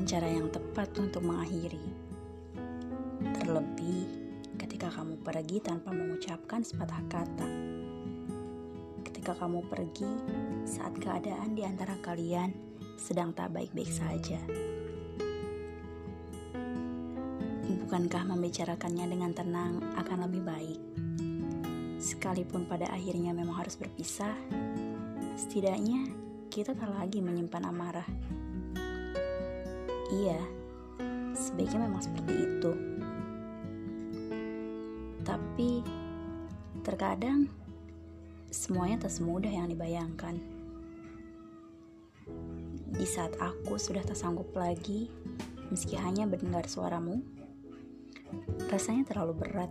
bukan cara yang tepat untuk mengakhiri. Terlebih ketika kamu pergi tanpa mengucapkan sepatah kata. Ketika kamu pergi saat keadaan di antara kalian sedang tak baik-baik saja. Bukankah membicarakannya dengan tenang akan lebih baik? Sekalipun pada akhirnya memang harus berpisah, setidaknya kita tak lagi menyimpan amarah. Iya, sebaiknya memang seperti itu. Tapi terkadang semuanya tak semudah yang dibayangkan. Di saat aku sudah tak sanggup lagi, meski hanya mendengar suaramu, rasanya terlalu berat.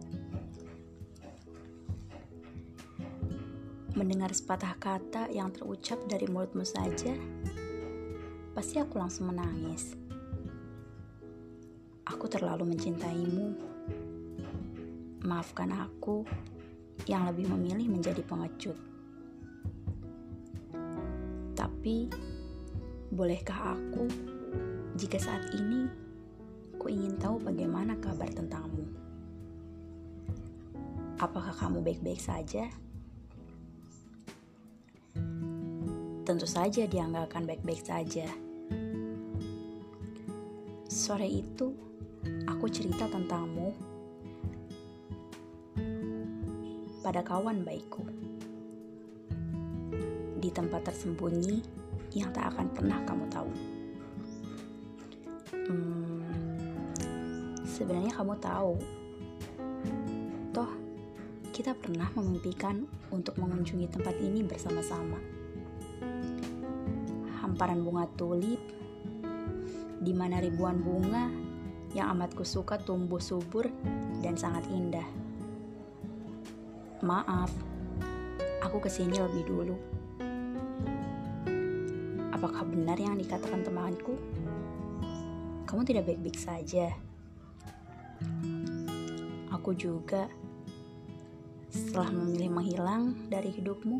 Mendengar sepatah kata yang terucap dari mulutmu saja, pasti aku langsung menangis. Terlalu mencintaimu. Maafkan aku yang lebih memilih menjadi pengecut. Tapi, bolehkah aku jika saat ini ku ingin tahu bagaimana kabar tentangmu? Apakah kamu baik-baik saja? Tentu saja dia nggak akan baik-baik saja. Sore itu, aku cerita tentangmu pada kawan baikku di tempat tersembunyi yang tak akan pernah kamu tahu. Hmm, sebenarnya kamu tahu, toh kita pernah memimpikan untuk mengunjungi tempat ini bersama-sama. Hamparan bunga tulip, di mana ribuan bunga yang amat kusuka tumbuh subur dan sangat indah. Maaf, aku ke sini lebih dulu. Apakah benar yang dikatakan temanku? Kamu tidak baik-baik saja. Aku juga setelah memilih menghilang dari hidupmu,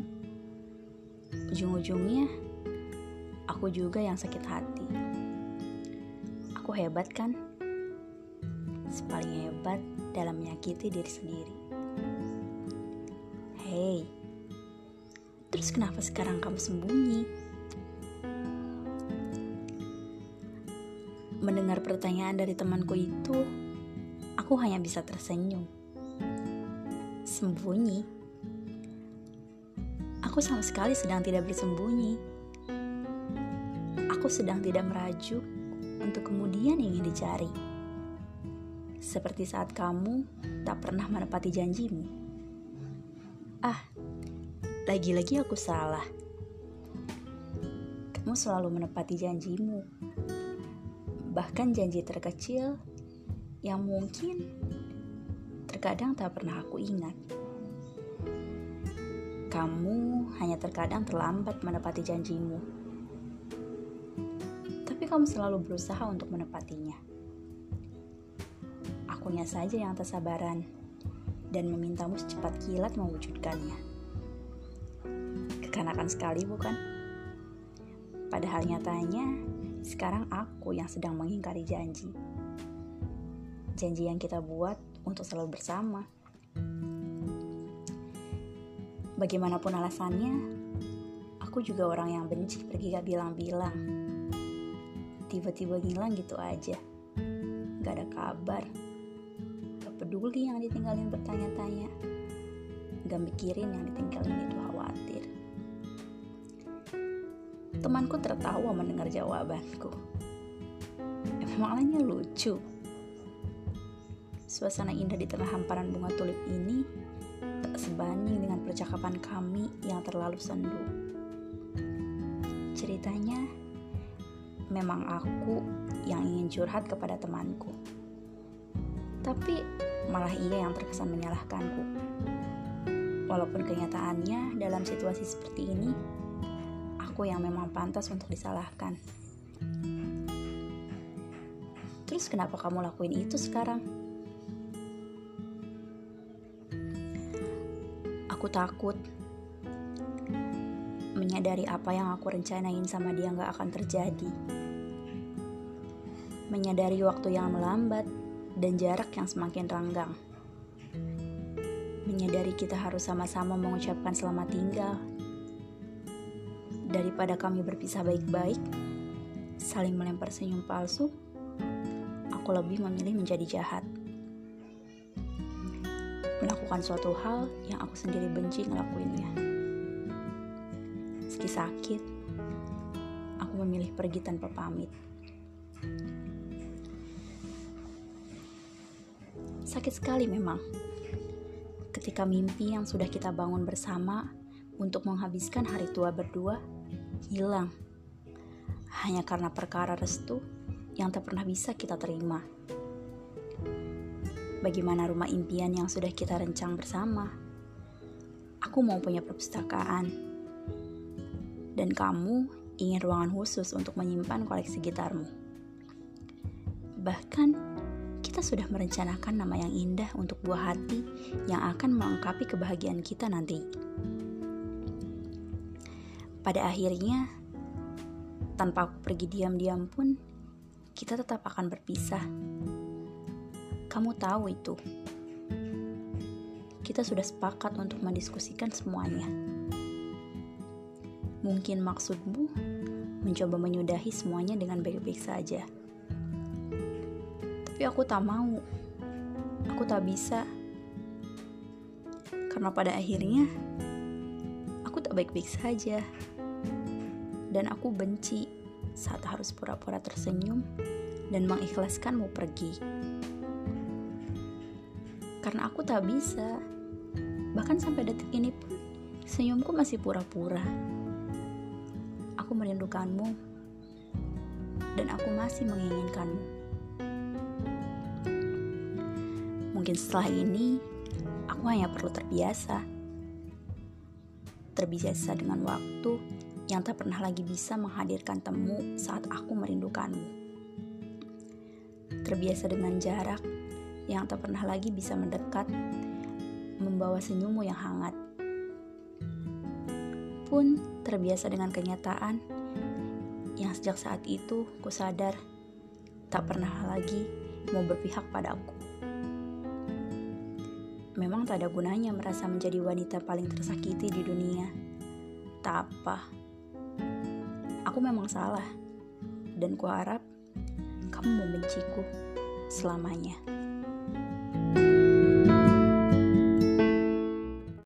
ujung-ujungnya aku juga yang sakit hati. Aku hebat kan? Paling hebat dalam menyakiti diri sendiri. Hei, terus kenapa sekarang kamu sembunyi? Mendengar pertanyaan dari temanku itu, aku hanya bisa tersenyum. Sembunyi? Aku sama sekali sedang tidak bersembunyi. Aku sedang tidak merajuk untuk kemudian ingin dicari seperti saat kamu tak pernah menepati janjimu. Ah, lagi-lagi aku salah. Kamu selalu menepati janjimu, bahkan janji terkecil yang mungkin terkadang tak pernah aku ingat. Kamu hanya terkadang terlambat menepati janjimu, tapi kamu selalu berusaha untuk menepatinya akunya saja yang tersabaran dan memintamu secepat kilat mewujudkannya. Kekanakan sekali bukan? Padahal nyatanya, sekarang aku yang sedang mengingkari janji. Janji yang kita buat untuk selalu bersama. Bagaimanapun alasannya, aku juga orang yang benci pergi gak bilang-bilang. Tiba-tiba ngilang gitu aja. Gak ada kabar peduli yang ditinggalin bertanya-tanya. Gak mikirin yang ditinggalin itu khawatir. Temanku tertawa mendengar jawabanku. Emangnya lucu. Suasana indah di tengah hamparan bunga tulip ini tak sebanding dengan percakapan kami yang terlalu sendu. Ceritanya memang aku yang ingin curhat kepada temanku. Tapi malah ia yang terkesan menyalahkanku. Walaupun kenyataannya dalam situasi seperti ini, aku yang memang pantas untuk disalahkan. Terus kenapa kamu lakuin itu sekarang? Aku takut menyadari apa yang aku rencanain sama dia gak akan terjadi. Menyadari waktu yang melambat dan jarak yang semakin renggang. Menyadari kita harus sama-sama mengucapkan selamat tinggal. Daripada kami berpisah baik-baik, saling melempar senyum palsu, aku lebih memilih menjadi jahat. Melakukan suatu hal yang aku sendiri benci ngelakuinnya. Meski sakit, aku memilih pergi tanpa pamit. Sakit sekali memang. Ketika mimpi yang sudah kita bangun bersama untuk menghabiskan hari tua berdua hilang. Hanya karena perkara restu yang tak pernah bisa kita terima. Bagaimana rumah impian yang sudah kita rencang bersama? Aku mau punya perpustakaan. Dan kamu ingin ruangan khusus untuk menyimpan koleksi gitarmu. Bahkan kita sudah merencanakan nama yang indah untuk buah hati yang akan melengkapi kebahagiaan kita nanti. Pada akhirnya, tanpa aku pergi diam-diam pun, kita tetap akan berpisah. Kamu tahu itu. Kita sudah sepakat untuk mendiskusikan semuanya. Mungkin maksudmu mencoba menyudahi semuanya dengan baik-baik saja. Tapi aku tak mau. Aku tak bisa. Karena pada akhirnya aku tak baik-baik saja. Dan aku benci saat harus pura-pura tersenyum dan mengikhlaskanmu pergi. Karena aku tak bisa. Bahkan sampai detik ini pun senyumku masih pura-pura. Aku merindukanmu dan aku masih menginginkanmu. Mungkin setelah ini, aku hanya perlu terbiasa. Terbiasa dengan waktu yang tak pernah lagi bisa menghadirkan temu saat aku merindukanmu. Terbiasa dengan jarak yang tak pernah lagi bisa mendekat, membawa senyummu yang hangat. Pun terbiasa dengan kenyataan yang sejak saat itu ku sadar tak pernah lagi mau berpihak padaku memang tak ada gunanya merasa menjadi wanita paling tersakiti di dunia. Tak apa. Aku memang salah. Dan kuharap kamu membenciku selamanya.